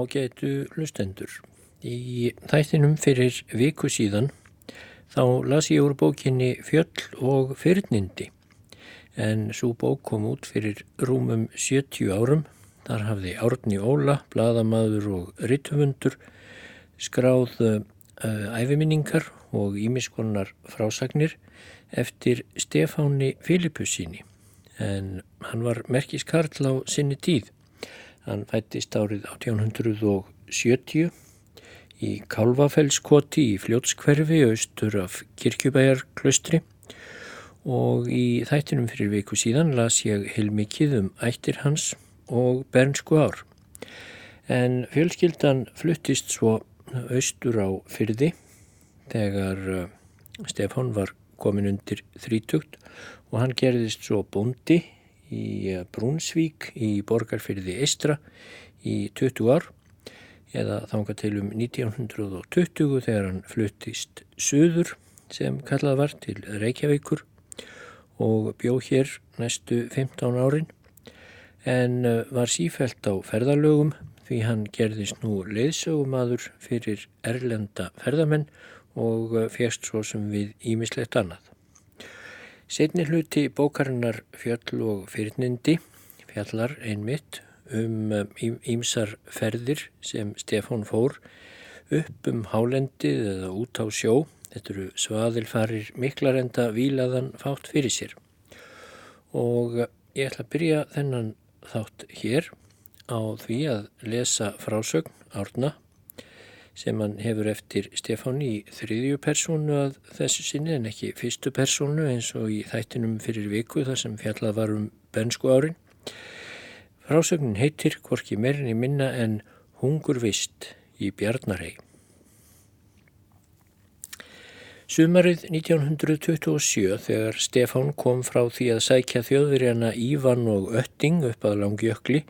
ágætu lustendur. Í þættinum fyrir viku síðan þá las ég úr bókinni Fjöll og fyrnindi en svo bók kom út fyrir rúmum 70 árum. Þar hafði Árni Óla, bladamadur og rittumundur skráð uh, æfiminningar og ímiskonar frásagnir eftir Stefáni Filipussinni en hann var merkiskarl á sinni tíð. Hann fættist árið 1870 í Kálvafellskoti í Fljótskverfi austur af Kirkjubæjarklaustri og í þættinum fyrir viku síðan las ég heilmikið um ættir hans og bernsku ár. En fjölskyldan fluttist svo austur á fyrði þegar uh, Stefán var komin undir þrítugt og hann gerðist svo bondi í uh, Brúnsvík í borgarfyrði Eistra í 20 ár eða þánga til um 1920 þegar hann fluttist söður sem kallað var til Reykjavíkur og bjó hér næstu 15 árin en uh, var sífælt á ferðalögum því hann gerðist nú leiðsögumadur fyrir erlenda ferðamenn og uh, fjast svo sem við ímislegt annað. Setni hluti bókarinnar Fjöll og fyrnindi fjallar einmitt um ímsar uh, ferðir sem Stefán fór upp um hálendið eða út á sjó. Þetta eru svaðilfarir miklarenda vílaðan fátt fyrir sér. Og ég ætla að byrja þennan þátt hér á því að lesa frásögn Árna sem hann hefur eftir Stefán í þriðju persónu að þessu sinni en ekki fyrstu persónu eins og í þættinum fyrir viku þar sem fjallað var um bensku árin. Frásögnin heitir hvorki meirinni minna en Hungur vist í Bjarnarhei. Sumarið 1927 þegar Stefán kom frá því að sækja þjóðverjana Ívan og Ötting upp að langjökli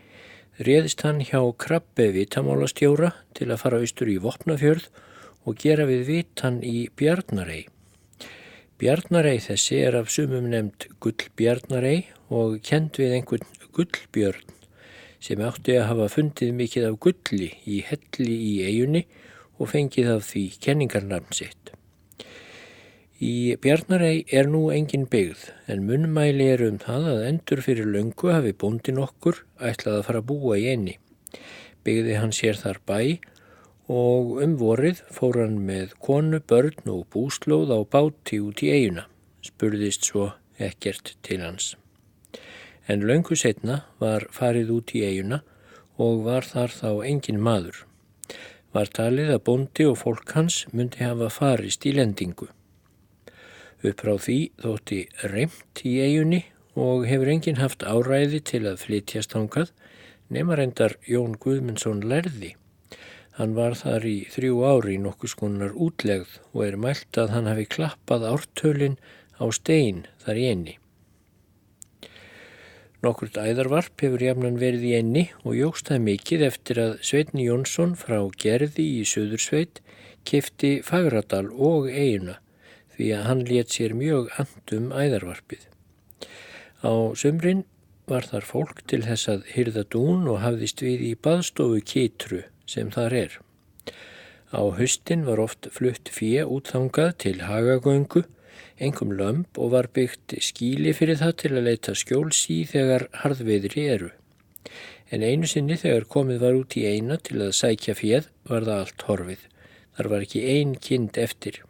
réðist hann hjá krabbe vitamálastjóra til að fara austur í Vopnafjörð og gera við vitan í Bjarnarei. Bjarnarei þessi er af sumum nefnd Gullbjarnarei og kend við einhvern Gullbjörn sem átti að hafa fundið mikið af gulli í helli í eigunni og fengið af því kenningarnarn sitt. Í Bjarnarei er nú engin byggð en munnmæli er um það að endur fyrir löngu hafi bóndin okkur ætlað að fara að búa í einni. Byggði hann sér þar bæ og um vorið fór hann með konu, börn og búslóð á báti út í eiguna. Spurðist svo ekkert til hans. En löngu setna var farið út í eiguna og var þar þá engin maður. Var talið að bóndi og fólk hans myndi hafa farist í lendingu. Upp frá því þótti reymt í eigunni og hefur enginn haft áræði til að flytjast ángað nema reyndar Jón Guðmundsson lærði. Hann var þar í þrjú ári í nokkus konar útlegð og er mælt að hann hafi klappað ártölin á stein þar í enni. Nokkurt æðarvarp hefur jafnan verið í enni og jógst það mikið eftir að Sveitni Jónsson frá Gerði í Suðursveit kifti Fagradal og eiguna því að hann let sér mjög andum æðarvarpið. Á sömrin var þar fólk til þess að hyrða dún og hafðist við í baðstofu kitru sem þar er. Á höstin var oft flutt fíja útþangað til hagagöngu, engum lömp og var byggt skíli fyrir það til að leita skjóls í þegar harðveðri eru. En einu sinni þegar komið var út í eina til að sækja fíð var það allt horfið. Þar var ekki ein kind eftir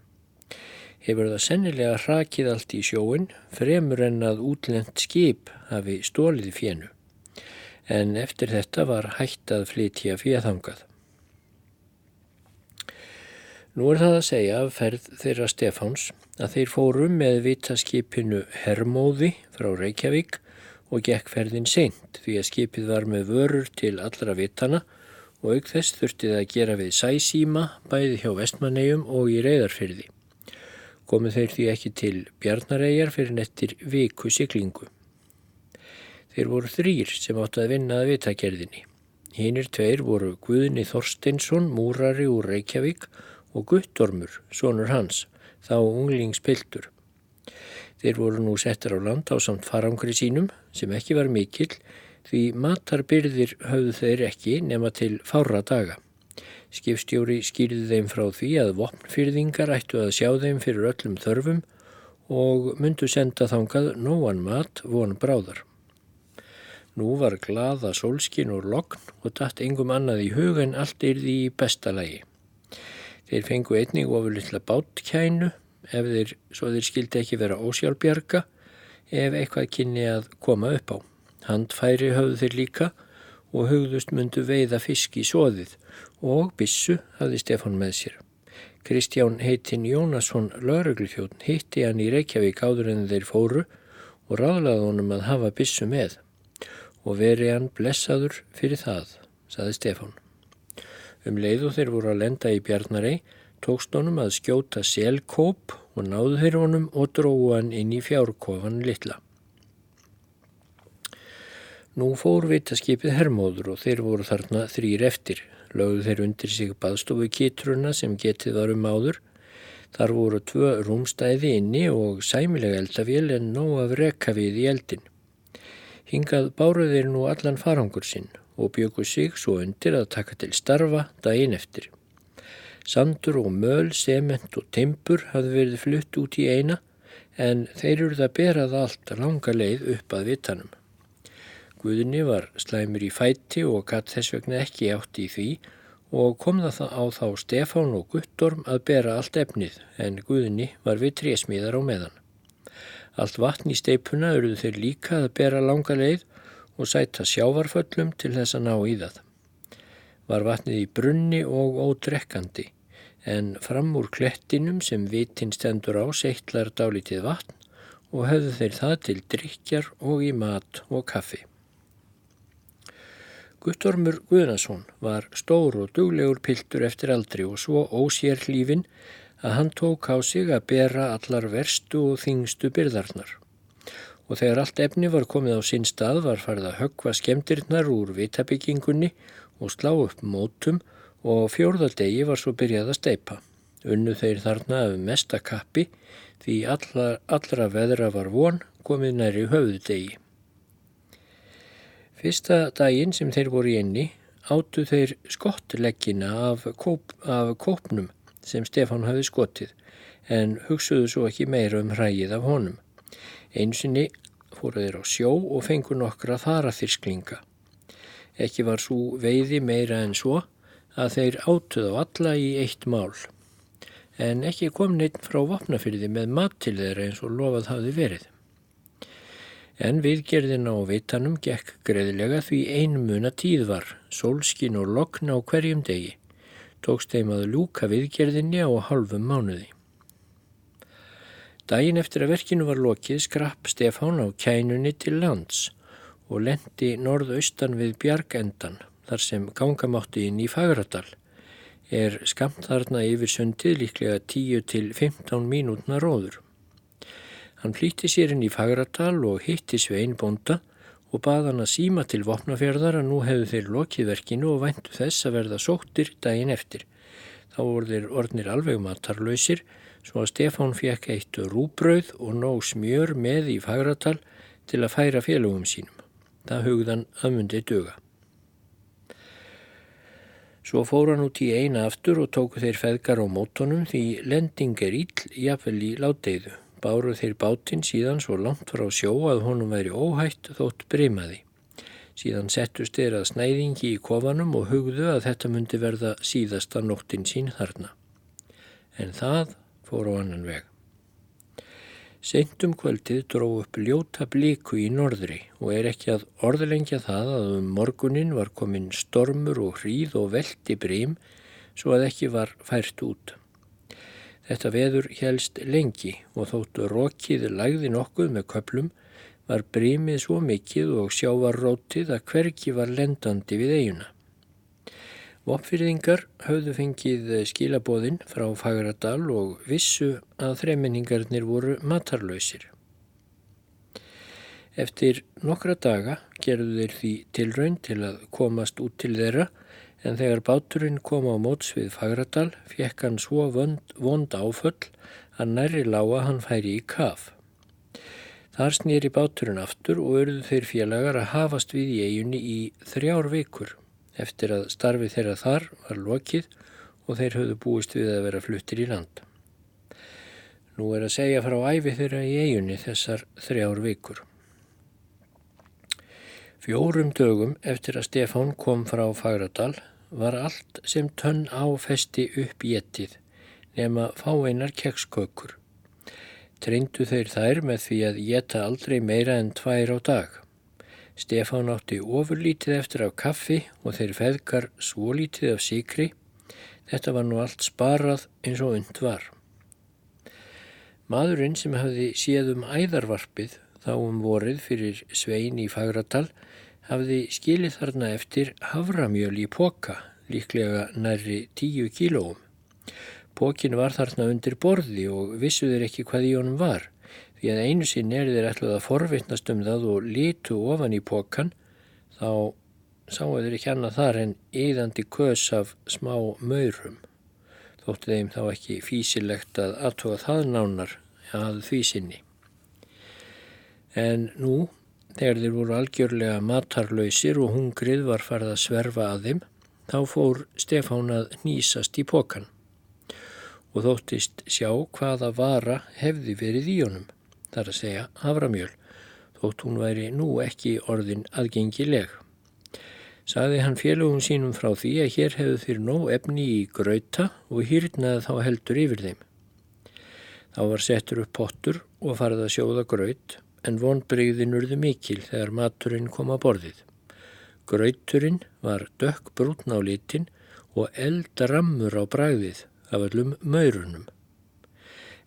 hefur það sennilega hrakið allt í sjóin fremur en að útlent skip hafi stólið fjennu. En eftir þetta var hægt að flytja fjöðhangað. Nú er það að segja af ferð þeirra Stefáns að þeir fórum með vitaskipinu Hermóði frá Reykjavík og gekk ferðin seint því að skipið var með vörur til allra vitana og auk þess þurftið að gera við sæsíma bæði hjá vestmannegjum og í reyðarfyrði komu þeir því ekki til Bjarnareigjar fyrir nettir viku siklingu. Þeir voru þrýr sem átti að vinna að vitakerðinni. Hinnir tveir voru Guðni Þorsteinsson, múrari úr Reykjavík og Guttormur, sonur hans, þá unglingspiltur. Þeir voru nú settar á land á samt farangri sínum sem ekki var mikill Því matarbyrðir höfðu þeir ekki nema til fára daga. Skipstjóri skýrði þeim frá því að vopnfyrðingar ættu að sjá þeim fyrir öllum þörfum og myndu senda þangað nóan mat von bráðar. Nú var glaða sólskin og lokn og datt engum annað í hug en allt yrði í besta lagi. Þeir fengu einnig ofur litla bátkænu ef þeir, svo þeir skildi ekki vera ósjálfbjarga ef eitthvað kynni að koma upp á. Handfæri höfðu þeir líka og hugðust myndu veiða fisk í soðið og bissu hafði Stefan með sér. Kristján heitin Jónasson laurugluþjóðn hitti hann í Reykjavík áður en þeir fóru og ráðlaði honum að hafa bissu með og veri hann blessaður fyrir það, saði Stefan. Um leiðu þeir voru að lenda í Bjarnarei, tókst honum að skjóta selkóp og náðu þeir honum og dróðu hann inn í fjárkofan litla. Nú fór vitaskipið hermóður og þeir voru þarna þrýr eftir. Lögðu þeir undir sig baðstofu kitruna sem getið var um áður. Þar voru tvö rúmstæði inni og sæmilega eldavél en nóg af rekavið í eldin. Hingað báruð þeir nú allan farangur sinn og bjöku sig svo undir að taka til starfa daginn eftir. Sandur og möl, sement og timpur hafði verið flutt út í eina en þeir eruð að berað allt langa leið upp að vitanum. Guðni var slæmur í fæti og gatt þess vegna ekki átt í því og kom það á þá Stefán og Guttorm að bera allt efnið en Guðni var við trésmíðar á meðan. Allt vatn í steipuna eruðu þeir líka að bera langa leið og sæta sjávarföllum til þess að ná í það. Var vatnið í brunni og ódrekkandi en fram úr klettinum sem vitin stendur á seittlar dálítið vatn og höfðu þeir það til drikjar og í mat og kaffi. Guttormur Guðnason var stór og duglegur piltur eftir aldri og svo ósér hlífin að hann tók á sig að bera allar verstu og þingstu byrðarnar. Og þegar allt efni var komið á sinn stað var farið að höggva skemdirnar úr vitabyggingunni og slá upp mótum og fjórðaldegi var svo byrjað að steipa. Unnu þeir þarna af mesta kappi því allra, allra veðra var von komið næri höfðudegi. Fyrsta daginn sem þeir voru í enni áttu þeir skottleggina af, kóp, af kópnum sem Stefán hafi skotið en hugsuðu svo ekki meira um hrægið af honum. Einsinni fóru þeir á sjó og fengu nokkra þaraþyrsklinga. Ekki var svo veiði meira en svo að þeir átuð á alla í eitt mál. En ekki kom neitt frá vopnafyrði með mat til þeirra eins og lofað hafi verið. En viðgerðin á veitanum gekk greiðlega því einmuna tíð var, sólskin og lokn á hverjum degi tókst þeim að lúka viðgerðinni á halvum mánuði. Dægin eftir að verkinu var lokið skrapp Stefán á kænunni til lands og lendi norðaustan við Bjargendan þar sem gangamátti inn í Fagradal. Er skamt þarna yfir sundið líklega 10 til 15 mínútna róður. Hann flýtti sér inn í Fagradal og hitti Svein Bonda og bað hann að síma til vopnafjörðar að nú hefðu þeir lokið verkinu og væntu þess að verða sóttir daginn eftir. Þá voru þeir orðnir alveg matarlausir svo að Stefán fekk eitt rúbröð og nóg smjör með í fagratal til að færa félögum sínum. Það hugðan myndi döga. Svo fór hann út í eina aftur og tóku þeir feðgar á mótonum því lending er íll jafnvel í láteiðu báru þeir bátinn síðan svo langt frá sjó að honum væri óhætt þótt breymaði. Síðan settust þeir að snæðingi í kofanum og hugðu að þetta myndi verða síðasta nóttin sín þarna. En það fór á annan veg. Seintum kvöldið dró upp ljóta blíku í norðri og er ekki að orðlengja það að um morgunin var komin stormur og hríð og veldi brím svo að ekki var fært út. Þetta veður helst lengi og þóttu rokið lagði nokkuð með köplum var brímið svo mikið og sjávarrótið að hverki var lendandi við eiguna. Vopfyrðingar höfðu fengið skilabóðinn frá Fagradal og vissu að þreminningarnir voru matarlausir. Eftir nokkra daga gerðu þeir því tilraun til að komast út til þeirra en þegar báturinn kom á móts við Fagradal fekk hann svo vond, vond áföll að nærri lága hann færi í kaf. Þar snýri báturinn aftur og örðu þeir félagar að hafast við í eiginni í þrjár vikur eftir að starfi þeirra þar var lokið og þeir höfðu búist við að vera fluttir í land. Nú er að segja frá æfi þeirra í eiginni þessar þrjár vikur. Fjórum dögum eftir að Stefán kom frá Fagradal var allt sem tönn áfesti upp getið nema fáeinar kekskökur. Treindu þeir þær með því að geta aldrei meira en tvær á dag. Stefán átti ofurlítið eftir af kaffi og þeir feðkar svo lítið af síkri. Þetta var nú allt sparað eins og und var. Maðurinn sem hafði séð um æðarvarpið þá um vorið fyrir svein í Fagradal hafði skilið þarna eftir havramjöl í poka, líklega nærri tíu kílóum. Pókin var þarna undir borði og vissuður ekki hvað í honum var, því að einu sinn er þeir ætluð að forvittnast um það og litu ofan í pókan, þá sáu þeir ekki annað þar en yðandi kös af smá maurum. Þóttu þeim þá ekki físilegt að aðtóa það nánar að því sinni. En nú, þegar þeir voru algjörlega matarlausir og hungrið var farið að sverfa að þeim, þá fór Stefán að nýsast í pókan og þóttist sjá hvaða vara hefði verið í honum, þar að segja havramjöl, þótt hún væri nú ekki orðin aðgengileg. Saði hann félögum sínum frá því að hér hefðu þeir nóg efni í gröta og hýrnaði þá heldur yfir þeim. Þá var settur upp pottur og farið að sjóða gröt en vonbreyðin urðu mikil þegar maturinn kom að borðið. Grauturinn var dökk brútn á litin og eldrammur á bræðið af öllum maurunum.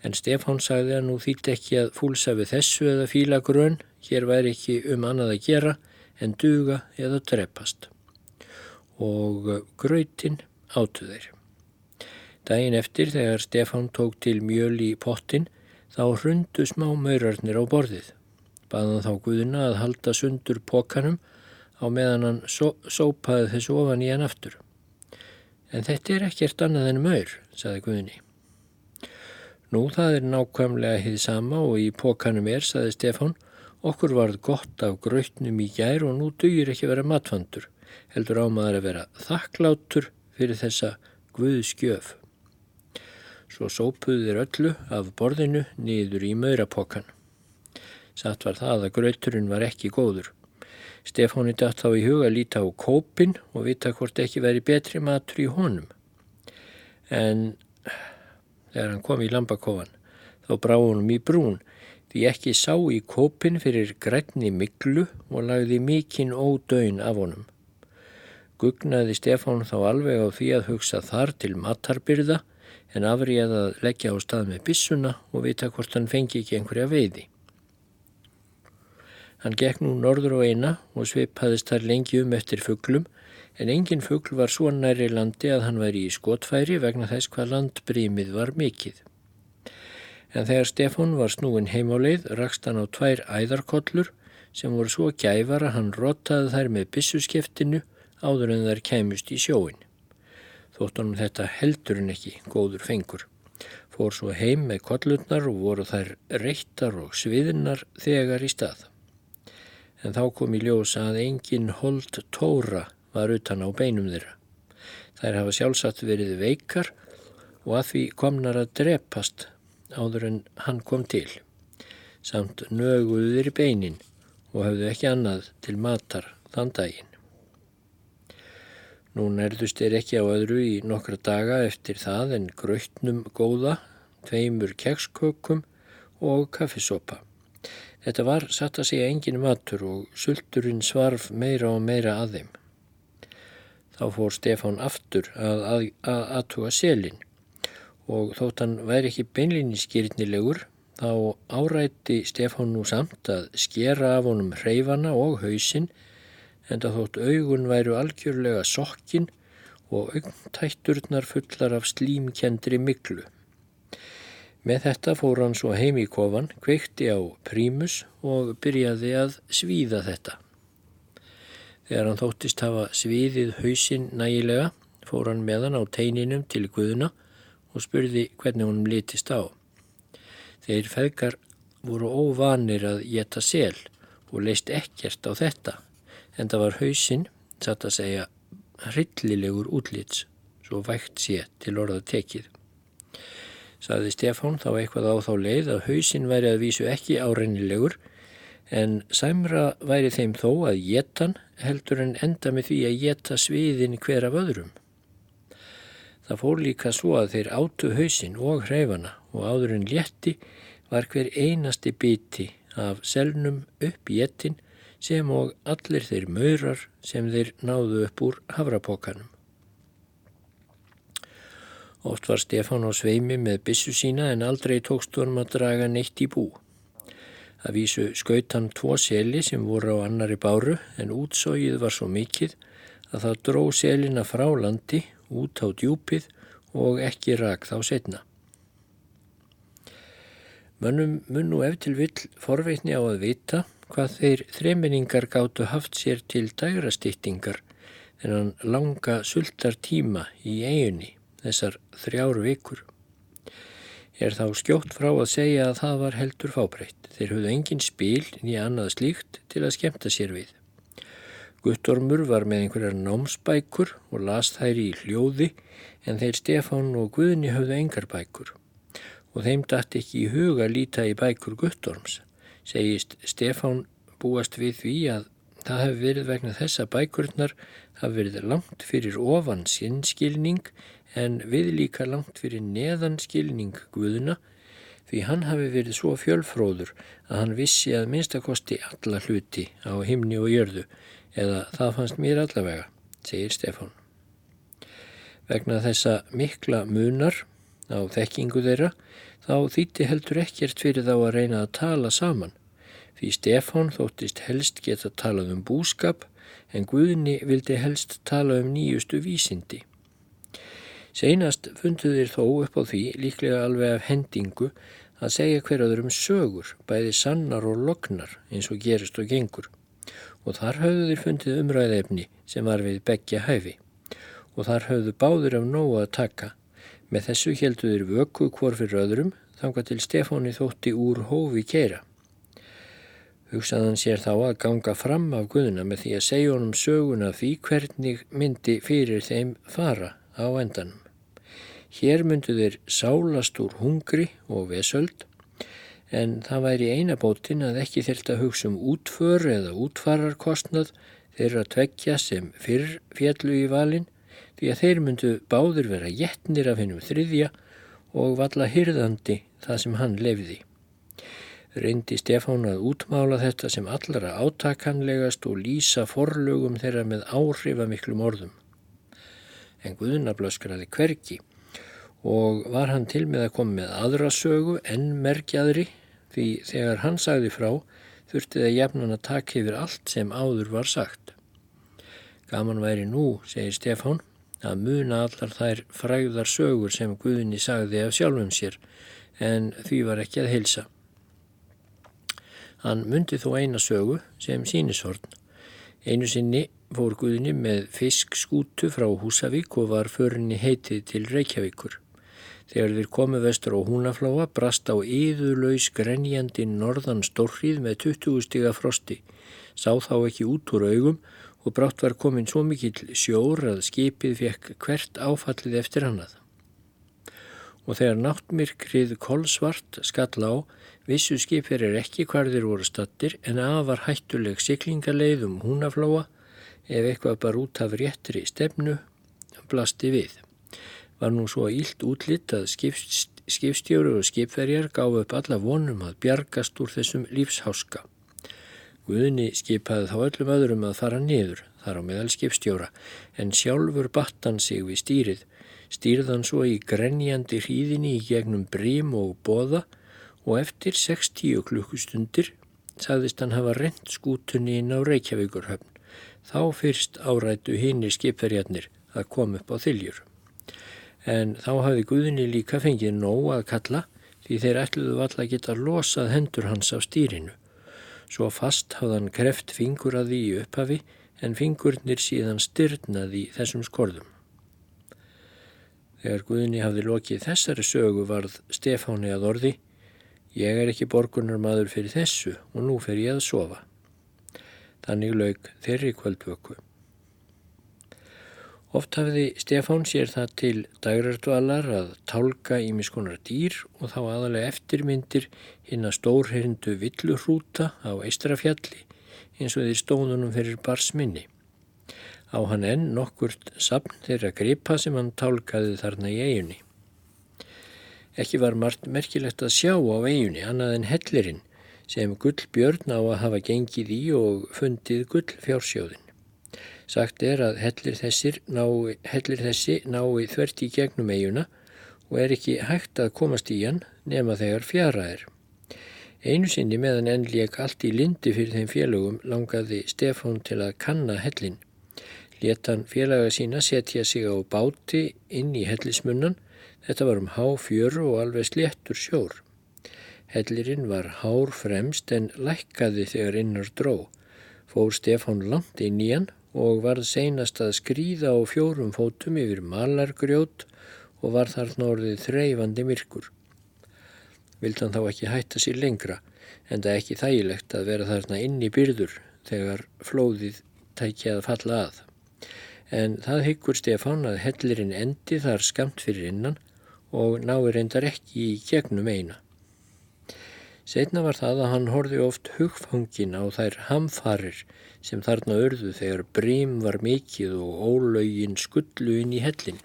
En Stefán sagði að nú þýtti ekki að fúlsa við þessu eða fíla grön, hér væri ekki um annað að gera en duga eða trepast. Og gröytin átu þeir. Dægin eftir þegar Stefán tók til mjöl í pottin þá hrundu smá maurarnir á borðið. Baðan þá Guðuna að halda sundur pokanum á meðan hann só, sópaði þessu ofan í hann aftur. En þetta er ekkert annað en maur, saði Guðni. Nú það er nákvæmlega hið sama og í pókanum er, saði Stefán, okkur varð gott af grautnum í gær og nú dugir ekki vera matfandur, heldur ámaður að vera þakklátur fyrir þessa Guðskjöf. Svo sópuðu þeir öllu af borðinu niður í maurapókan. Satt var það að grauturinn var ekki góður. Stefáni dætt þá í huga líta á kópin og vita hvort ekki veri betri matur í honum. En þegar hann kom í lambakofan þá brá honum í brún því ekki sá í kópin fyrir grænni miklu og lagði mikinn ódöin af honum. Gugnaði Stefán þá alveg á því að hugsa þar til matarbyrða en afrið að leggja á stað með bissuna og vita hvort hann fengi ekki einhverja veiði. Hann gekk nú norður og eina og svipaðist þar lengi um eftir fugglum en engin fuggl var svo næri landi að hann væri í skotfæri vegna þess hvað landbrímið var mikið. En þegar Stefán var snúin heimáleið rakst hann á tvær æðarkollur sem voru svo gæfar að hann rotaði þær með bissuskeftinu áður en þær kæmust í sjóin. Þótt honum þetta heldur en ekki góður fengur. Fór svo heim með kollurnar og voru þær reittar og sviðinnar þegar í stað en þá kom í ljósa að engin hold tóra var utan á beinum þeirra. Þær hafa sjálfsagt verið veikar og að því komnar að drepast áður en hann kom til. Samt nöguður í beinin og hafðu ekki annað til matar þann daginn. Nú nærðust er ekki á öðru í nokkra daga eftir það en grautnum góða, tveimur kekskökum og kaffisopa. Þetta var satt að segja engin matur og sulturinn svarf meira og meira að þeim. Þá fór Stefán aftur að aðtuga selin og þótt hann væri ekki beinlinni skýrnilegur þá árætti Stefán nú samt að skera af honum hreyfana og hausinn en það þótt augun væru algjörlega sokkin og augntætturnar fullar af slímkendri miklu. Með þetta fór hann svo heim í kofan, kveikti á prímus og byrjaði að svíða þetta. Þegar hann þóttist hafa svíðið hausinn nægilega, fór hann með hann á teininum til guðuna og spurði hvernig honum litist á. Þeir feðgar voru óvanir að geta sel og leist ekkert á þetta en það var hausinn, satt að segja, hryllilegur útlits, svo vægt sé til orða tekið. Saði Stefán þá eitthvað á þá leið að hausinn væri að vísu ekki árennilegur en sæmra væri þeim þó að getan heldur en enda með því að geta sviðin hver af öðrum. Það fór líka svo að þeir átu hausinn og hreifana og áður en létti var hver einasti biti af selnum upp í ettin sem og allir þeir maurar sem þeir náðu upp úr hafrapokanum. Oft var Stefán á sveimi með bissu sína en aldrei tókst honum að draga neitt í bú. Það vísu skaut hann tvo seli sem voru á annari báru en útsóið var svo mikið að það dró selina frá landi út á djúpið og ekki rak þá setna. Mönnum mun nú eftir vill forveitni á að vita hvað þeir þreminningar gáttu haft sér til dægrastýttingar þennan langa sultar tíma í eiginni þessar þrjár vikur. Er þá skjótt frá að segja að það var heldur fábreytt. Þeir höfðu engin spil nýja annað slíkt til að skemta sér við. Guttormur var með einhverjar námsbækur og las þær í hljóði en þeir Stefán og Guðni höfðu engar bækur og þeim dætt ekki í huga líta í bækur Guttorms. Segist Stefán búast við því að það hefði verið vegna þessa bækurnar hafi verið langt fyrir ofan sinnskilning en við líka langt fyrir neðan skilning Guðuna því hann hafi verið svo fjölfróður að hann vissi að minnstakosti alla hluti á himni og jörðu eða það fannst mér allavega, segir Stefán. Vegna þessa mikla munar á þekkingu þeirra þá þýtti heldur ekkert fyrir þá að reyna að tala saman því Stefán þóttist helst geta talað um búskap en Guðni vildi helst tala um nýjustu vísindi. Seinast funduð þér þó upp á því, líklega alveg af hendingu, að segja hverjaður um sögur, bæði sannar og loknar eins og gerist og gengur. Og þar höfðu þér fundið umræðefni sem var við begja hæfi. Og þar höfðu báður af nógu að taka. Með þessu heldu þér vöku hvort fyrir öðrum, þanga til Stefáni þótti úr hófi keira. Hugsaðan sér þá að ganga fram af Guðuna með því að segja honum söguna því hvernig myndi fyrir þeim fara á endanum. Hér myndu þeir sálast úr hungri og vesöld en það væri eina bótin að ekki þurft að hugsa um útför eða útfararkostnað þeirra tveggja sem fyrr fjallu í valin því að þeir myndu báður vera jettnir af hennum þriðja og valla hyrðandi það sem hann lefði. Reyndi Stefán að útmála þetta sem allra átakanlegast og lýsa forlögum þeirra með áhrifamiklum orðum. En Guðuna blöskraði hverki og var hann til með að koma með aðra sögu en merkjaðri því þegar hann sagði frá þurfti það jafnan að taka yfir allt sem áður var sagt. Gaman væri nú, segir Stefán, að muna allar þær fræðar sögur sem Guðni sagði af sjálfum sér en því var ekki að heilsa. Hann myndi þó eina sögu sem sínishorn. Einu sinni fór Guðni með fiskskútu frá Húsavík og var förinni heitið til Reykjavíkur. Þegar þeir komu vestur á húnafláa brast á yðurlaus grenjandi norðan stórrið með 20 stiga frosti. Sá þá ekki út úr augum og brátt var komin svo mikill sjór að skipið fekk hvert áfallið eftir hannað. Og þegar náttmirkrið kolsvart skall á, vissu skipir er ekki hvar þeir voru stattir en afar hættuleg siklingaleið um húnafláa ef eitthvað bara út af réttri stefnu blasti við var nú svo ílt útlitt að skipstjóru og skipverjar gáðu upp alla vonum að bjargast úr þessum lífsháska. Guðni skipaði þá öllum öðrum að fara niður, þar á meðal skipstjóra, en sjálfur battan sig við stýrið, stýrðan svo í grenjandi hríðinni í gegnum brím og boða og eftir 60 klukkustundir sagðist hann hafa rent skútunni inn á Reykjavíkurhöfn. Þá fyrst árættu hinnir skipverjarnir að koma upp á þiljur en þá hafi Guðni líka fengið nóg að kalla því þeir ætluðu valla geta losað hendur hans af stýrinu. Svo fast hafðan kreft fingur að því í upphafi en fingurnir síðan styrnaði þessum skorðum. Þegar Guðni hafði lokið þessari sögu varð Stefáni að orði Ég er ekki borgunar maður fyrir þessu og nú fer ég að sofa. Þannig laug þeirri kvöldvöku. Oft hafiði Stefán sér það til dagrardvalar að tálka í miskonar dýr og þá aðalega eftirmyndir hinn að stórherindu villurhrúta á Eistrafjalli eins og því stóðunum fyrir barsminni. Á hann enn nokkurt sapn þeirra gripa sem hann tálkaði þarna í eiginni. Ekki var margt merkilegt að sjá á eiginni annað en hellirinn sem gullbjörn á að hafa gengið í og fundið gull fjársjóðin. Sagt er að hellir, nái, hellir þessi nái þvert í gegnum eiguna og er ekki hægt að komast í hann nema þegar fjara er. Einu sinni meðan enn lék allt í lindi fyrir þeim félögum langaði Stefán til að kanna hellin. Léttan félaga sína setja sig á báti inn í hellismunnan. Þetta var um há fjöru og alveg sléttur sjór. Hellirinn var hár fremst en lækkaði þegar innar dró. Fór Stefán langt inn í hann og varð seinast að skrýða á fjórum fótum yfir malargrjót og var þarna orðið þreyfandi myrkur. Vild hann þá ekki hætta sér lengra, en það ekki þægilegt að vera þarna inn í byrður þegar flóðið tækja að falla að. En það hyggur Stefán að hellirinn endi þar skamt fyrir innan og náir reyndar ekki í gegnum eina. Setna var það að hann horfi oft hugfangin á þær hamfarir sem þarna örðu þegar brím var mikið og ólaugin skullu inn í hellin.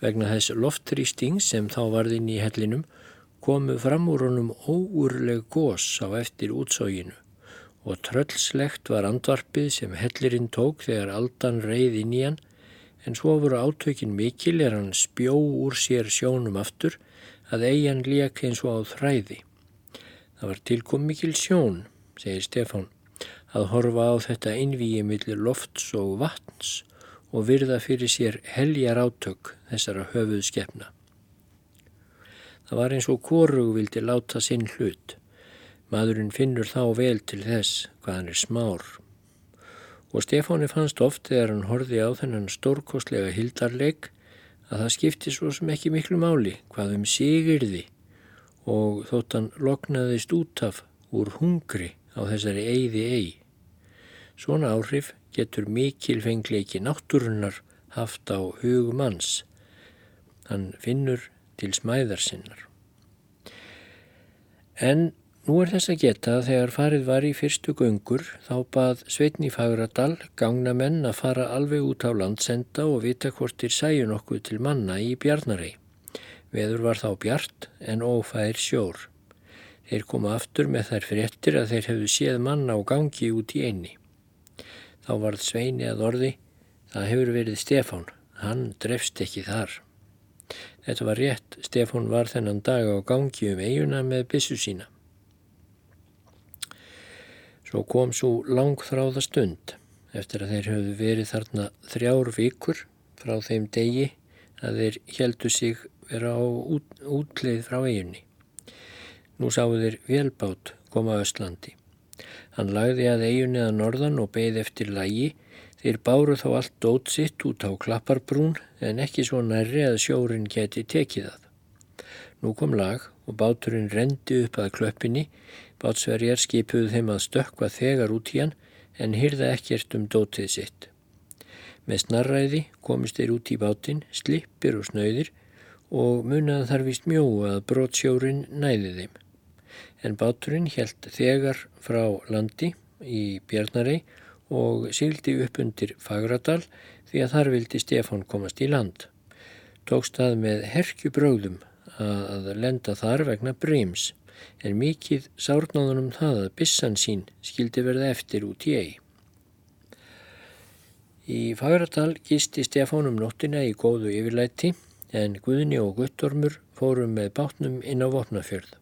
Vegna þess loftrýsting sem þá varð inn í hellinum komu fram úr honum óurleg gós á eftir útsóginu og tröllslegt var andvarpið sem hellirinn tók þegar aldan reið inn í hann en svo voru átökin mikil er hann spjó úr sér sjónum aftur að eigin lék eins og á þræði. Það var tilkom mikil sjón, segir Stefán, að horfa á þetta einvíi millir lofts og vatns og virða fyrir sér heljar átök þessara höfuð skefna. Það var eins og korug vildi láta sinn hlut. Madurinn finnur þá vel til þess hvað hann er smár. Og Stefáni fannst oft þegar hann horfi á þennan stórkostlega hildarleik að það skipti svo sem ekki miklu máli hvað um sigirði og þótt hann loknaðist út af úr hungri á þessari eiði eigi. Svona áhrif getur mikilfengleiki náttúrunnar haft á hugmanns. Hann finnur til smæðar sinnar. En nú er þess að geta að þegar farið var í fyrstu göngur þá bað Sveitni Fagradal gangna menn að fara alveg út á landsenda og vita hvort þér sæju nokkuð til manna í Bjarnarei. Veður var þá bjart en ófær sjór. Þeir koma aftur með þær fréttir að þeir hefðu séð manna á gangi út í einni. Þá varð Sveini að orði, það hefur verið Stefán, hann drefst ekki þar. Þetta var rétt, Stefán var þennan dag á gangi um eiguna með bissu sína. Svo kom svo langþráða stund eftir að þeir hefðu verið þarna þrjár vikur frá þeim degi að þeir heldu sig vera á út, útleið frá eiginni. Nú sáu þeir velbát koma að Östlandi. Hann lagði að eiginni að norðan og beigð eftir lægi þeir báru þá allt dót sitt út á klapparbrún en ekki svo nærri að sjórin geti tekið það. Nú kom lag og báturinn rendi upp að klöppinni, bátsverjar skipuðu þeim að stökka þegar út í hann en hyrða ekkert um dótið sitt. Með snarræði komist þeir út í bátinn, slippir og snauðir og munað þar vist mjóu að brotsjórin næði þeim. En báturinn helt þegar frá landi í Bjarnarei og síldi upp undir Fagradal því að þar vildi Stefán komast í land. Tókst það með herkjubröðum að lenda þar vegna breyms en mikið sárnáðunum það að bissan sín skildi verða eftir út í eigi. Í Fagradal gisti Stefán um nóttina í góðu yfirlæti en Guðni og Guttormur fórum með bátnum inn á Vopnafjörð.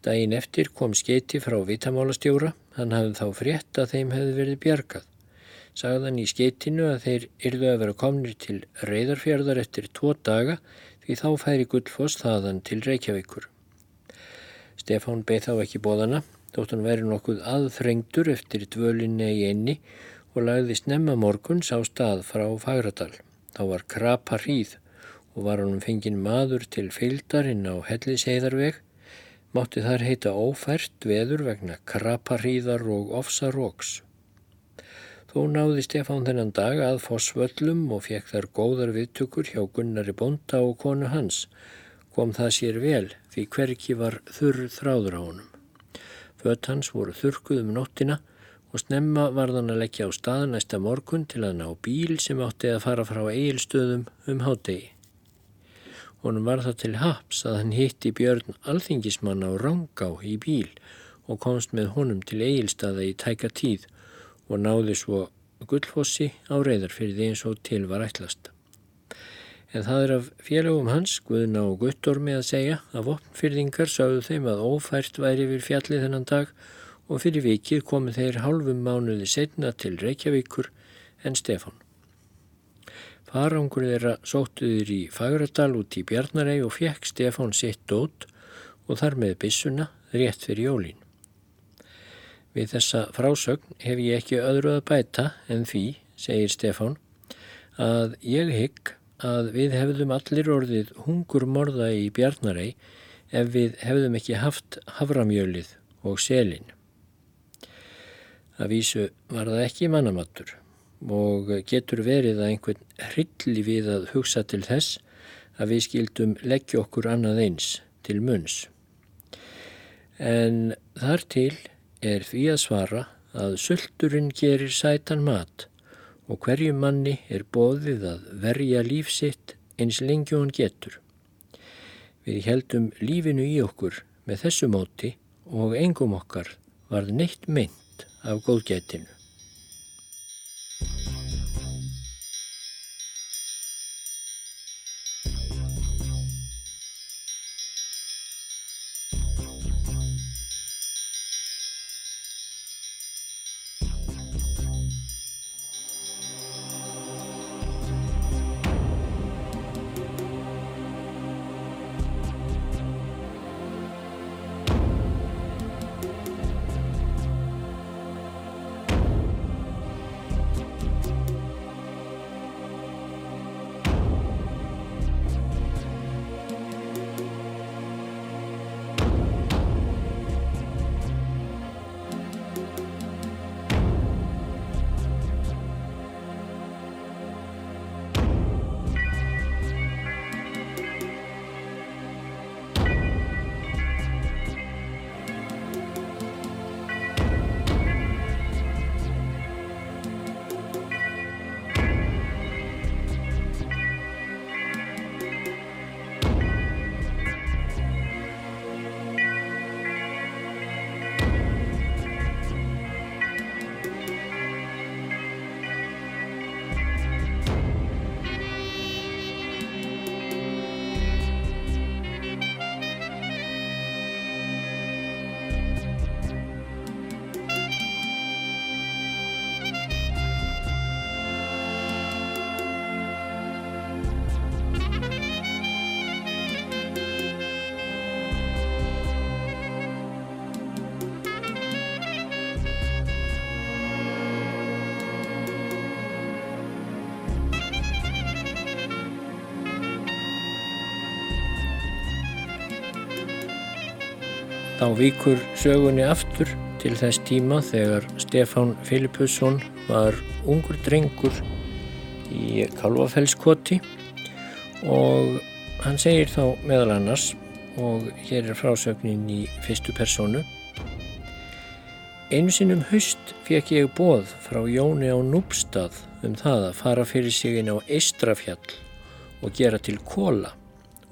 Dægin eftir kom skeiti frá vitamálastjóra, hann hafði þá frétt að þeim hefði verið bjargað. Sagðan í skeitinu að þeir yrðu að vera komnir til reyðarfjörðar eftir tvo daga því þá færi Guldfoss þaðan til Reykjavíkur. Stefán beð þá ekki bóðana, þótt hann veri nokkuð aðþrengtur eftir dvölinni í einni og lagði snemma morguns á stað frá Fagradal. Þá var krapa hríð og var honum fengin maður til fylgdarinn á helliseiðarveg. Mátti þar heita ófært veður vegna kraparhýðar og ofsaróks. Þó náði Stefán þennan dag að fósvöllum og fekk þar góðar viðtökur hjá Gunnari Bonda og konu hans. Kom það sér vel því hverki var þurr þráður á honum. Fött hans voru þurkuð um nóttina og snemma var þann að leggja á stað næsta morgun til að ná bíl sem átti að fara frá eigilstöðum um hádegi. Honum var það til haps að hann hitti Björn alþingismann á Rangá í bíl og komst með honum til eigilstaða í tæka tíð og náði svo gullfossi á reyðarfyrði eins og til var ætlast. En það er af félagum hans, Guðna og Guttormi að segja að vopnfyrðingar sáðu þeim að ófært væri við fjallið þennan dag og fyrir vikið komu þeir hálfum mánuði setna til Reykjavíkur en Stefan. Farangur þeirra sóttuður í Fagradal út í Bjarnarei og fekk Stefán sitt dót og þar með bissuna rétt fyrir jólín. Við þessa frásögn hef ég ekki öðru að bæta en því, segir Stefán, að ég hygg að við hefðum allir orðið hungur morða í Bjarnarei ef við hefðum ekki haft havramjölið og selin. Að vísu var það ekki mannamattur og getur verið að einhvern hrylli við að hugsa til þess að við skildum leggja okkur annað eins til munns. En þar til er því að svara að sulturinn gerir sætan mat og hverju manni er bóðið að verja lífsitt eins lengi hún getur. Við heldum lífinu í okkur með þessu móti og engum okkar varð neitt mynd af góðgætinu. Þá vikur sögunni aftur til þess tíma þegar Stefán Filipusson var ungur drengur í Kalvafellskoti og hann segir þá meðal annars og hér er frásögnin í fyrstu personu Einu sinnum haust fekk ég bóð frá Jóni á Núbstað um það að fara fyrir sig inn á Eistrafjall og gera til kóla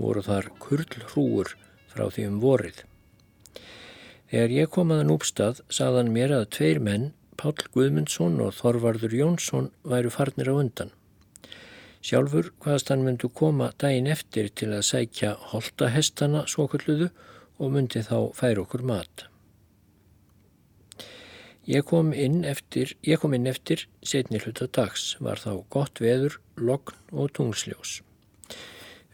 voru þar kurlhrúur frá því um vorið. Þegar ég kom aðan úpstað saðan mér að tveir menn, Pál Guðmundsson og Þorvarður Jónsson, væru farnir á undan. Sjálfur hvaðast hann myndu koma daginn eftir til að sækja holtahestana svokulluðu og myndi þá færa okkur mat. Ég kom inn eftir, kom inn eftir setni hluta dags, var þá gott veður, logn og tungsljós.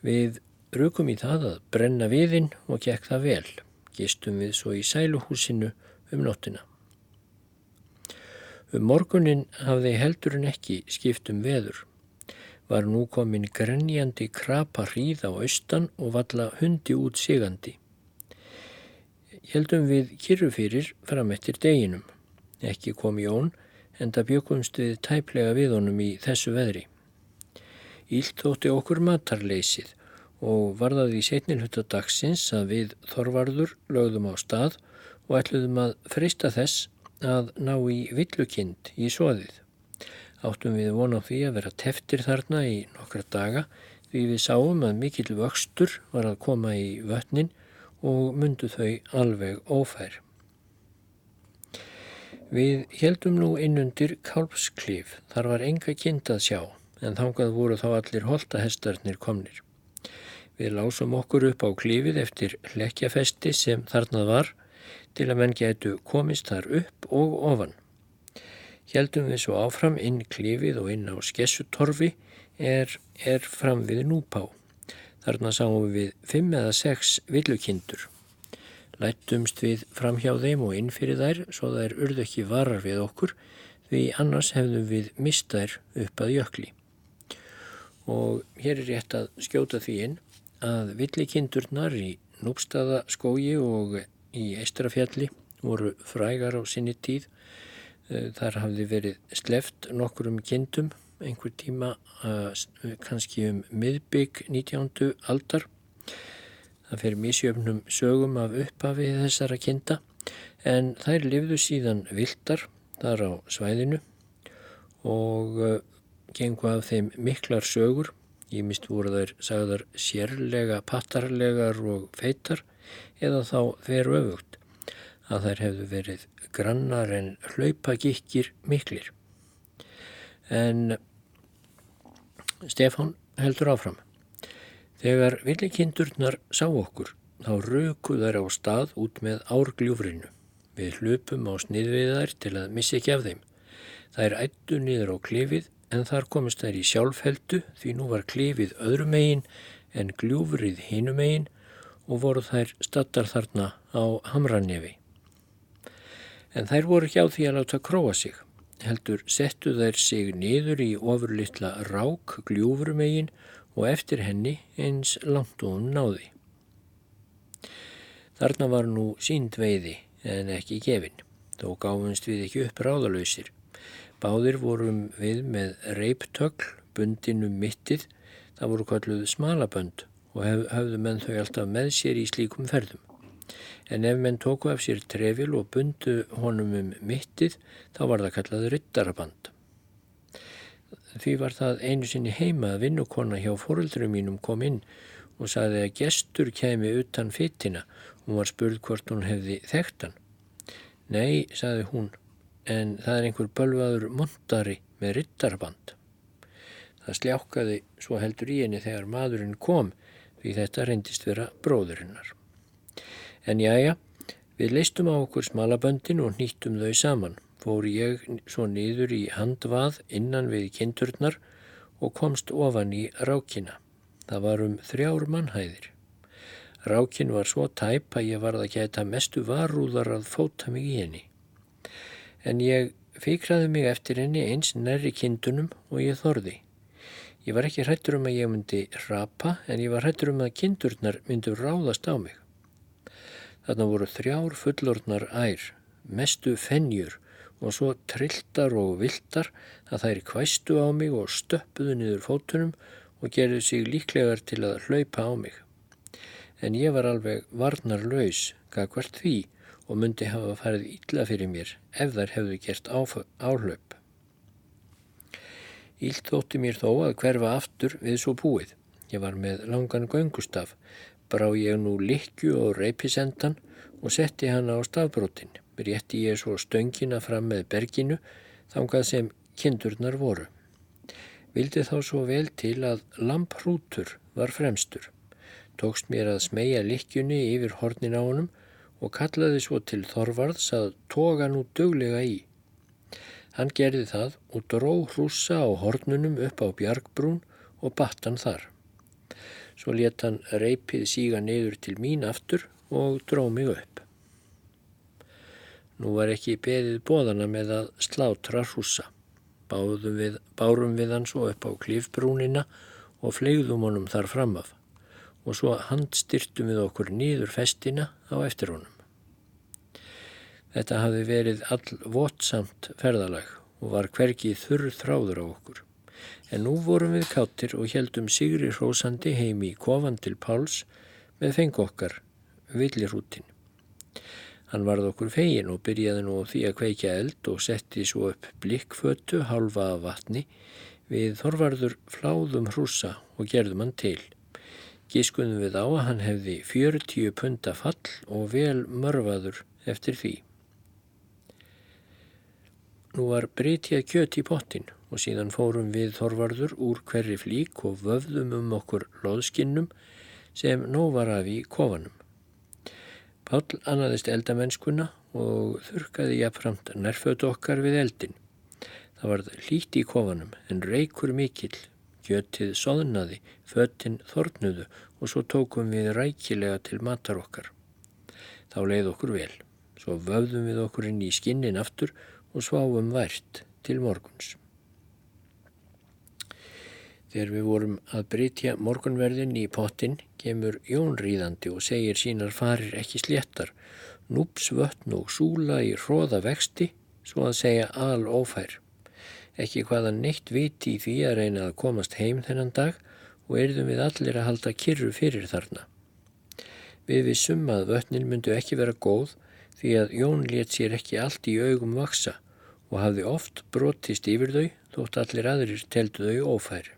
Við rukum í það að brenna viðinn og gekk það vel gistum við svo í sæluhúsinu um nóttina. Um morgunin hafði heldurinn ekki skiptum veður. Var nú komin grenjandi krapa hríð á austan og valla hundi út sigandi. heldum við kyrru fyrir fram eftir deginum. Ekki kom Jón en það bjökumst við tæplega við honum í þessu veðri. Ílt þótti okkur matarleysið og varðaði í setnilhutta dagsins að við Þorvarður lögðum á stað og ætluðum að freysta þess að ná í villukind í soðið. Áttum við vona á því að vera teftir þarna í nokkra daga því við sáum að mikill vöxtur var að koma í vötnin og myndu þau alveg ófær. Við heldum nú innundir kálpsklif, þar var enga kind að sjá, en þangað voru þá allir holtahestarnir komnir. Við lásum okkur upp á klifið eftir hlekkjafesti sem þarnað var til að menn getu komist þar upp og ofan. Heldum við svo áfram inn klifið og inn á skessutorfi er, er fram við núpá. Þarna sáum við fimm eða sex villukindur. Lættumst við fram hjá þeim og inn fyrir þær svo þær urðu ekki varar við okkur því annars hefðum við mistær upp að jökli. Og hér er rétt að skjóta því inn að villikindurnar í Núpstaðaskógi og í Eistrafjalli voru frægar á sinni tíð. Eh, þar hafði verið sleft nokkur um kindum einhver tíma kannski um miðbygg 19. aldar. Það fer mísjöfnum sögum af upphafið þessara kinda en þær lifðu síðan vildar þar á svæðinu og gengu af þeim miklar sögur. Ég mist voru þær sagðar sérlega, pattarlegar og feitar eða þá veru öfugt að þær hefðu verið grannar en hlaupagikkir miklir. En Stefán heldur áfram. Þegar villikindurnar sá okkur, þá röku þær á stað út með árgljúfrinu. Við hlupum á sniðviðar til að missa ekki af þeim. Þær ættu niður á klifið en þar komist þær í sjálfheldu því nú var klifið öðrum megin en gljúfrið hinum megin og voru þær stattar þarna á hamrannefi. En þær voru hjá því að láta króa sig heldur settu þær sig niður í ofurlittla rák gljúfrumegin og eftir henni eins langt og hún náði. Þarna var nú sínd veiði en ekki gefin, þó gáðumst við ekki upp ráðalöysir. Báðir vorum við með reiptögl, bundinum mittið, það voru kalluð smalabönd og hef, höfðu menn þau alltaf með sér í slíkum ferðum en ef menn tóku af sér trefil og bundu honum um mittið þá var það kallað ryttaraband. Því var það einu sinni heima að vinnukonna hjá fóröldrum mínum kom inn og saði að gestur kemi utan fyttina og var spurð hvort hún hefði þekkt hann. Nei, saði hún, en það er einhver bölvaður montari með ryttaraband. Það sljákaði svo heldur í henni þegar maðurinn kom því þetta reyndist vera bróðurinnar. En jájá, við leistum á okkur smalaböndin og nýttum þau saman. Fór ég svo niður í handvað innan við kindurnar og komst ofan í rákina. Það var um þrjár mannhæðir. Rákin var svo tæp að ég varð að geta mestu varúðar að fóta mig í henni. En ég fikraði mig eftir henni eins nærri kindunum og ég þorði. Ég var ekki hrættur um að ég myndi rapa en ég var hrættur um að kindurnar myndu ráðast á mig. Þarna voru þrjár fullorðnar ær, mestu fennjur og svo trilltar og viltar að þær kvæstu á mig og stöppuðu niður fótunum og gerðu sig líklegar til að hlaupa á mig. En ég var alveg varnar laus, gaf hvert því og myndi hafa farið ítla fyrir mér ef þær hefðu gert áhlaup. Ílt þótti mér þó að hverfa aftur við svo búið. Ég var með langan göngustaf brá ég nú likju og reypisendan og setti hana á stafbrotin. Rétti ég svo stöngina fram með berginu þangað sem kindurnar voru. Vildi þá svo vel til að lamprútur var fremstur. Tókst mér að smegja likjunni yfir hornin á honum og kallaði svo til Þorvarðs að toga nú döglega í. Hann gerði það og dró hrúsa á hornunum upp á bjargbrún og batt hann þar. Svo let hann reypið síga neyður til mín aftur og dró mig upp. Nú var ekki beðið bóðana með að slátra hrúsa. Bárum við hann svo upp á klifbrúnina og flegðum honum þar framaf og svo handstyrtum við okkur nýður festina á eftir honum. Þetta hafi verið all votsamt ferðalag og var hverkið þurr þráður á okkur. En nú vorum við káttir og heldum Sigri Hrósandi heim í kofan til Páls með feng okkar, villirútin. Hann varð okkur fegin og byrjaði nú því að kveikja eld og setti svo upp blikkfötu halva af vatni við Þorvarður fláðum hrúsa og gerðum hann til. Gískunum við á að hann hefði 40 punta fall og vel mörfaður eftir því. Nú var breytjað kjött í pottin og síðan fórum við Þorvarður úr hverri flík og vöfðum um okkur loðskinnum sem nóg var af í kofanum. Pál annaðist eldamennskuna og þurkaði jafnframt nærfötu okkar við eldin. Það var hlíti í kofanum en reykur mikill, kjöttið soðnaði, föttin þornuðu og svo tókum við rækilega til matar okkar. Þá leið okkur vel. Svo vöfðum við okkur inn í skinnin aftur og sváum vært til morguns. Þegar við vorum að brytja morgunverðin í pottin kemur Jón ríðandi og segir sínar farir ekki sléttar, núps vötn og súla í hróða vexti, svo að segja al ófær. Ekki hvaða neitt viti í því að reyna að komast heim þennan dag og erðum við allir að halda kyrru fyrir þarna. Við vissum að vötnin myndu ekki vera góð því að Jón let sér ekki allt í augum vaksa og hafði oft brotist yfir þau þótt allir aðrir teldu þau ófær.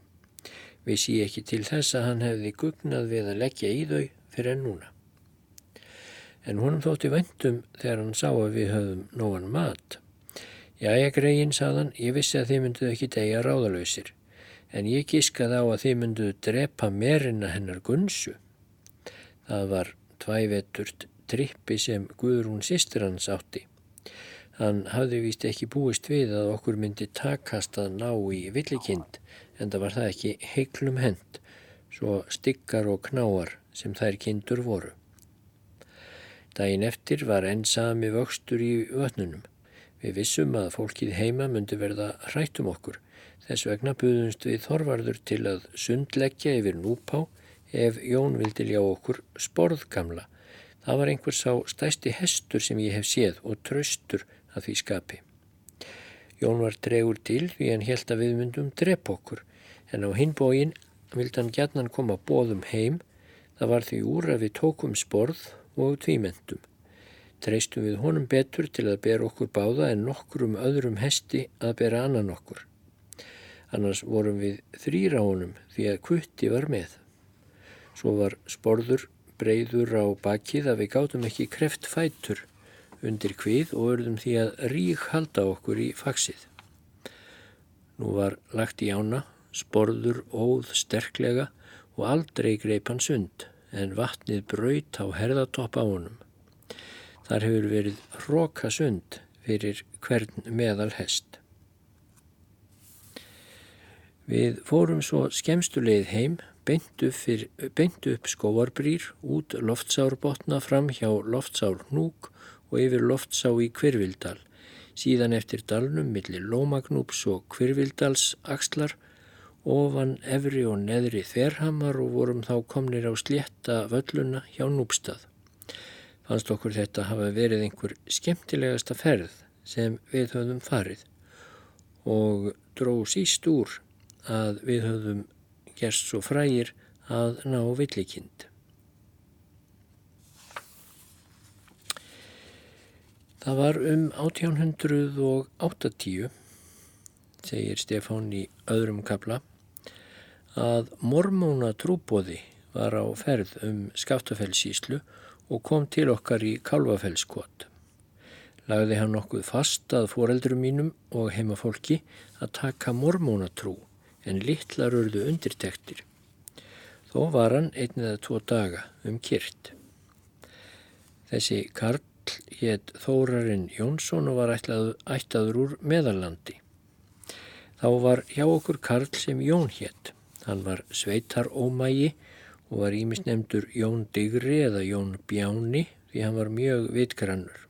Við sí ekki til þess að hann hefði gugnað við að leggja í þau fyrir enn núna. En honum þótti vendum þegar hann sá að við höfum nógan mat. Jæja greiðin, saðan, ég vissi að þið mynduð ekki degja ráðalöysir, en ég gískaði á að þið mynduð drepa merina hennar gunsu. Það var tvævetturt trippi sem Guðrún sýstir hans átti. Hann hafði vist ekki búist við að okkur myndi takast að ná í villikind en það var það ekki heiklum hend, svo stykkar og knáar sem þær kindur voru. Dægin eftir var enn sami vöxtur í vötnunum. Við vissum að fólkið heima myndi verða hrættum okkur. Þess vegna buðumst við þorvarður til að sundleggja yfir núpá ef Jón vildi ljá okkur sporðgamla. Það var einhver sá stæsti hestur sem ég hef séð og tröstur að því skapi. Jón var dregur til því hann held að við myndum drep okkur en á hinbógin vildi hann gætnan koma bóðum heim það var því úr að við tókum sporð og tvímendum. Treystum við honum betur til að bera okkur báða en nokkur um öðrum hesti að bera annan okkur. Annars vorum við þrýra honum því að kutti var með. Svo var sporður breyður á bakið að við gátum ekki kreft fætur undir hvið og örðum því að rík halda okkur í faksið. Nú var lagt í ána, sporður óð sterklega og aldrei greip hann sund en vatnið braut á herðatopp á honum. Þar hefur verið hróka sund fyrir hvern meðal hest. Við fórum svo skemstuleið heim, beint upp, fyr, beint upp skóarbrýr, út loftsárbotna fram hjá loftsár hnúk og yfir loftsá í Kvirvildal, síðan eftir dalnum millir Lómagnúps og Kvirvildals axlar, ofan efri og neðri þverhamar og vorum þá komnir á slétta völluna hjá Núpstað. Fannst okkur þetta hafa verið einhver skemmtilegasta ferð sem við höfðum farið og dró síst úr að við höfðum gerst svo frægir að ná villikind. Það var um 1880, segir Stefán í öðrum kabla, að mormóna trúbóði var á ferð um Skaftafellsíslu og kom til okkar í Kálvafellskot. Lagði hann nokkuð fast að foreldurum mínum og heimafólki að taka mormónatrú en litlar urðu undirtektir. Þó var hann einn eða tvo daga um kyrt. Þessi Karl hétt Þórarinn Jónsson og var ætlaður, ætlaður úr meðalandi. Þá var hjá okkur Karl sem Jón hétt. Hann var sveitar ómægi og var ímis nefndur Jón Digri eða Jón Bjáni því hann var mjög vitgrannur.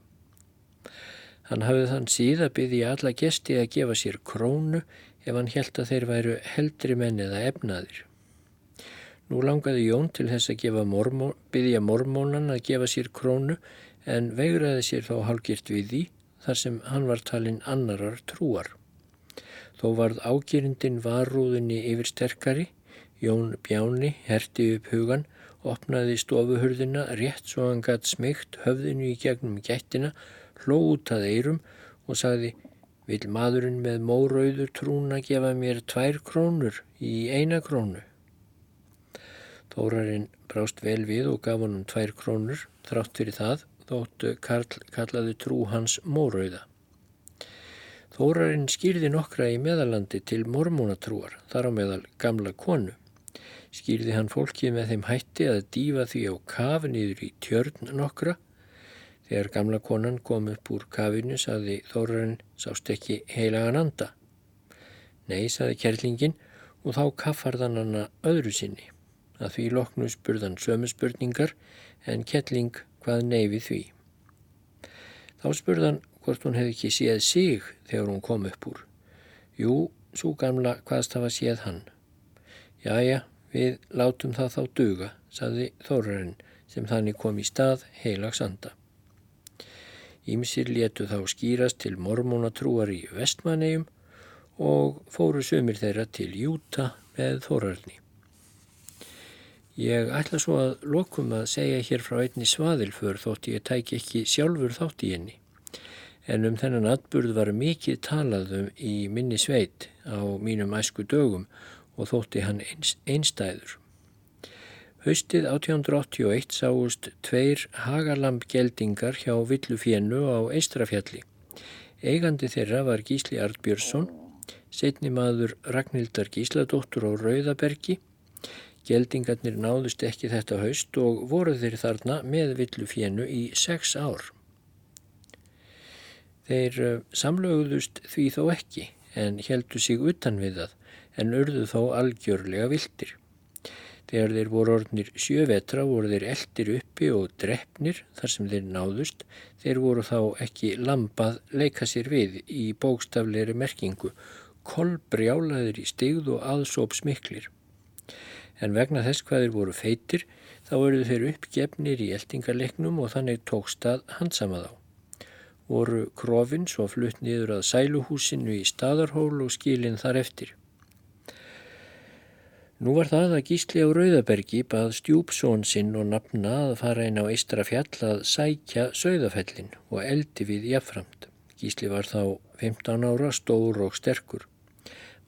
Hann hafði þann síða byggði alla gesti að gefa sér krónu ef hann held að þeir væru heldri menn eða efnaðir. Nú langaði Jón til þess að mormó, byggja mormónan að gefa sér krónu en veigraði sér þó hálgirt við því þar sem hann var talinn annarar trúar. Þó varð ágirindin varúðinni yfir sterkari, Jón Bjáni herti upp hugan, opnaði stofuhurðina rétt svo hann gatt smygt höfðinu í gegnum gættina, hló út að eirum og sagði Vil maðurinn með mórauður trúna gefa mér tvær krónur í eina krónu? Þórarinn brást vel við og gaf honum tvær krónur, þrátt fyrir það, þóttu Karl kallaði trú hans mórauða. Þórarinn skýrði nokkra í meðalandi til mormónatrúar, þar á meðal gamla konu. Skýrði hann fólkið með þeim hætti að dífa því á kaf niður í tjörn nokkra Þegar gamla konan kom upp úr kafinu saði Þórarinn sást ekki heilagan anda. Nei, saði kerlingin og þá kaffarðan hana öðru sinni. Að því loknu spurðan sömu spurningar en kettling hvað neyfi því. Þá spurðan hvort hún hefði ekki séð sig þegar hún kom upp úr. Jú, svo gamla hvaðst hafa séð hann. Jæja, við látum það þá duga, saði Þórarinn sem þannig kom í stað heilags anda. Ímsir letu þá skýrast til mormónatrúar í vestmannegjum og fóru sömur þeirra til Júta með þórarni. Ég ætla svo að lokum að segja hér frá einni svaðilför þótt ég tæk ekki sjálfur þátt í henni. En um þennan atburð var mikið talaðum í minni sveit á mínum æsku dögum og þótti hann einstæður. Haustið 1881 sáust tveir hagalambgeldingar hjá Villufjennu á Eistrafjalli. Eigandi þeirra var Gísli Artbjörnsson, setni maður Ragnhildar Gísladóttur á Rauðabergi. Geldingarnir náðust ekki þetta haust og voru þeir þarna með Villufjennu í sex ár. Þeir eh, samlöguðust því þó ekki en heldu sig utan við það en urðu þó algjörlega vildir. Þegar þeir voru orðnir sjövetra voru þeir eldir uppi og drefnir þar sem þeir náðust. Þeir voru þá ekki lampað leika sér við í bókstafleiri merkingu, kolbrjálaðir í stigð og aðsóp smiklir. En vegna þess hvað þeir voru feitir þá voru þeir uppgefnir í eldingarleiknum og þannig tókst að handsama þá. Voru krofinn svo flutt niður að sæluhúsinu í staðarhól og skilin þar eftir. Nú var það að Gísli á Rauðabergi bað stjúpsón sinn og nafna að fara inn á Eistra fjall að sækja sögðafellin og eldi við jafnframt. Gísli var þá 15 ára, stór og sterkur.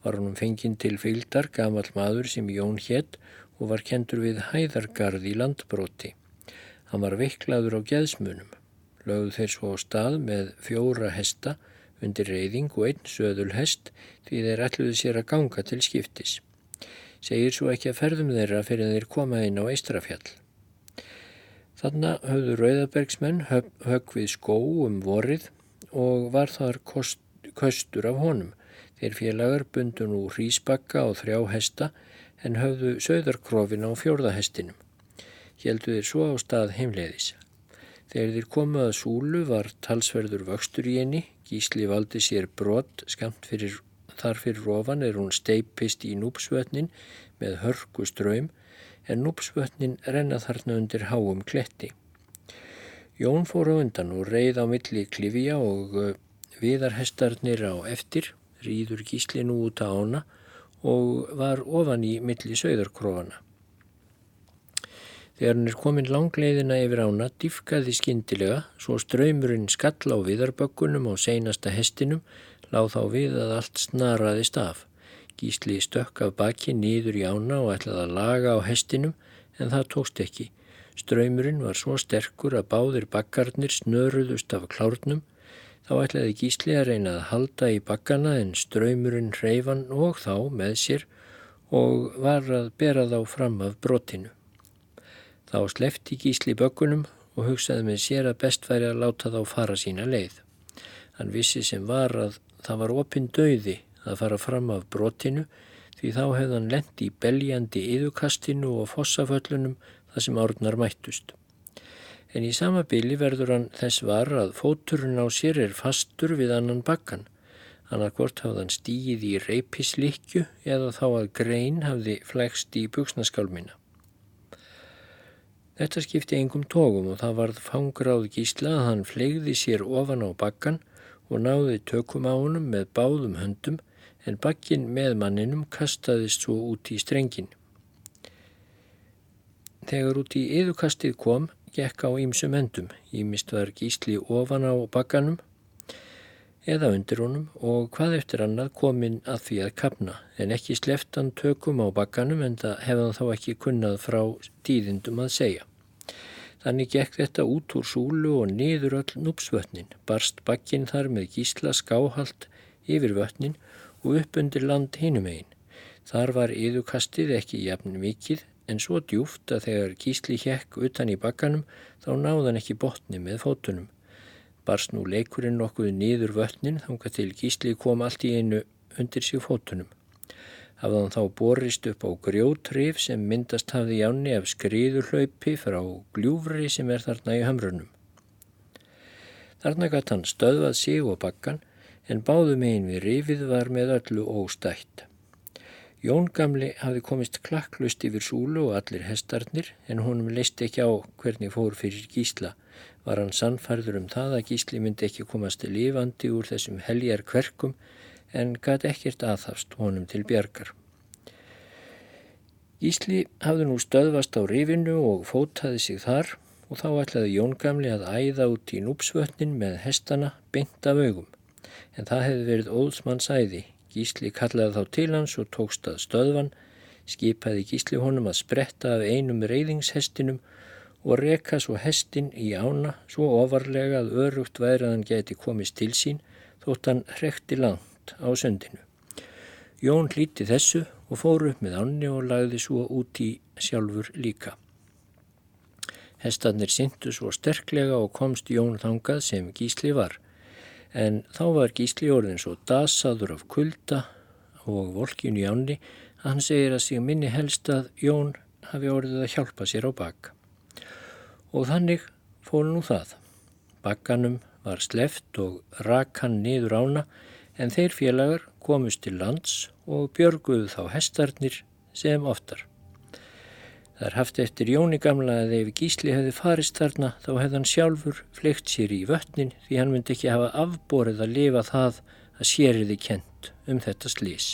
Var honum fenginn til fylgdar gamal maður sem Jón hétt og var kendur við hæðargarð í landbróti. Hann var veiklaður á geðsmunum. Lögðu þeir svo á stað með fjóra hesta undir reyðing og einn söðul hest því þeir ætluðu sér að ganga til skiptis segir svo ekki að ferðum þeirra fyrir þeir koma inn á Eistrafjall. Þannig höfðu Rauðabergsmenn högg við skó um vorið og var þar kost, köstur af honum. Þeir félagar bundu nú hrísbakka og þrjá hesta en höfðu söðarkrofin á fjórðahestinum. Hjeldu þeir svo á stað heimleiðis. Þegar þeir komu að súlu var talsverður vöxtur í henni, gísli valdi sér brott skamt fyrir Þar fyrir ofan er hún steipist í núpsvötnin með hörku ströym en núpsvötnin renna þarna undir háum kletti. Jón fór á undan og reið á milli klifja og uh, viðarhestarnir á eftir, rýður gíslinu út á ána og var ofan í milli sögðarkrofana. Þegar hann er komin langleiðina yfir ána, diffkaði skindilega, svo ströymurinn skall á viðarbökkunum á seinasta hestinum láð þá við að allt snaraðist af. Gísli stökk af baki nýður í ána og ætlaði að laga á hestinum en það tókst ekki. Ströymurinn var svo sterkur að báðir bakkarnir snöruðust af klárnum. Þá ætlaði Gísli að reyna að halda í bakkana en ströymurinn reyfan og þá með sér og var að bera þá fram af brotinu. Þá slefti Gísli bökkunum og hugsaði með sér að best væri að láta þá fara sína leið. Hann vissi sem var að það var opinn döiði að fara fram af brotinu því þá hefði hann lendi í beljandi yðukastinu og fossaföllunum þar sem árnar mættust. En í sama byli verður hann þess var að fóturinn á sér er fastur við annan bakkan. Hann að hvort hafði hann stígið í reypislikju eða þá að grein hafði flegst í buksnaskálmina. Þetta skipti engum tógum og það varð fangráð gísla að hann flegði sér ofan á bakkan og náði tökum á honum með báðum höndum en bakkin með manninum kastaðist svo út í strengin. Þegar út í yðukastið kom, gekk á ýmsum endum. Ímist var gísli ofan á bakkanum eða undir honum og hvað eftir annað kominn að því að kapna en ekki sleftan tökum á bakkanum en það hefðan þá ekki kunnað frá tíðindum að segja. Þannig gekk þetta út úr súlu og niður öll núpsvötnin, barst bakkin þar með gísla skáhalt yfir vötnin og upp undir land hinum einn. Þar var yðukastið ekki jafn mikið en svo djúft að þegar gísli hjekk utan í bakkanum þá náðan ekki botni með fótunum barst nú leikurinn nokkuð nýður vötnin þánga til gísli kom allt í einu undir sig fótunum. Hafðan þá borist upp á grjótrif sem myndast hafði jáni af skriðurhlaupi frá gljúfri sem er þarna í hamrunum. Þarna gatt hann stöðvað sig og bakkan en báðum einn við rifið var með öllu óstætt. Jón Gamli hafi komist klakklust yfir súlu og allir hestarnir en honum leist ekki á hvernig fór fyrir gísla var hann sannfærður um það að gísli myndi ekki komast lifandi úr þessum heljar kverkum en gæti ekkert aðhafst honum til bjargar. Gísli hafði nú stöðvast á rifinu og fótaði sig þar og þá ætlaði Jón Gamli að æða út í núpsvötnin með hestana beint af augum. En það hefði verið óðsmanns æði. Gísli kallaði þá til hans og tókst að stöðvan, skipaði Gísli honum að spretta af einum reyðingshestinum og reka svo hestin í ána svo ofarlega að örugt væraðan geti komist til sín þótt hann hrekti langt á söndinu. Jón hlíti þessu og fór upp með ánni og lagði svo út í sjálfur líka. Hestarnir syndu svo sterklega og komst Jón þangað sem gísli var, en þá var gísli orðin svo dasaður af kulda og volkinu í ánni að hann segir að sig minni helst að Jón hafi orðið að hjálpa sér á bak. Og þannig fól nú það. Bakkanum var sleft og rak hann niður ána en þeir félagar komust til lands og björguðu þá hestarnir sem oftar. Það er haft eftir Jóni gamla að ef Gísli hefði farist þarna þá hefði hann sjálfur fleikt sér í vötnin því hann myndi ekki hafa afborið að lifa það að sériði kent um þetta slís.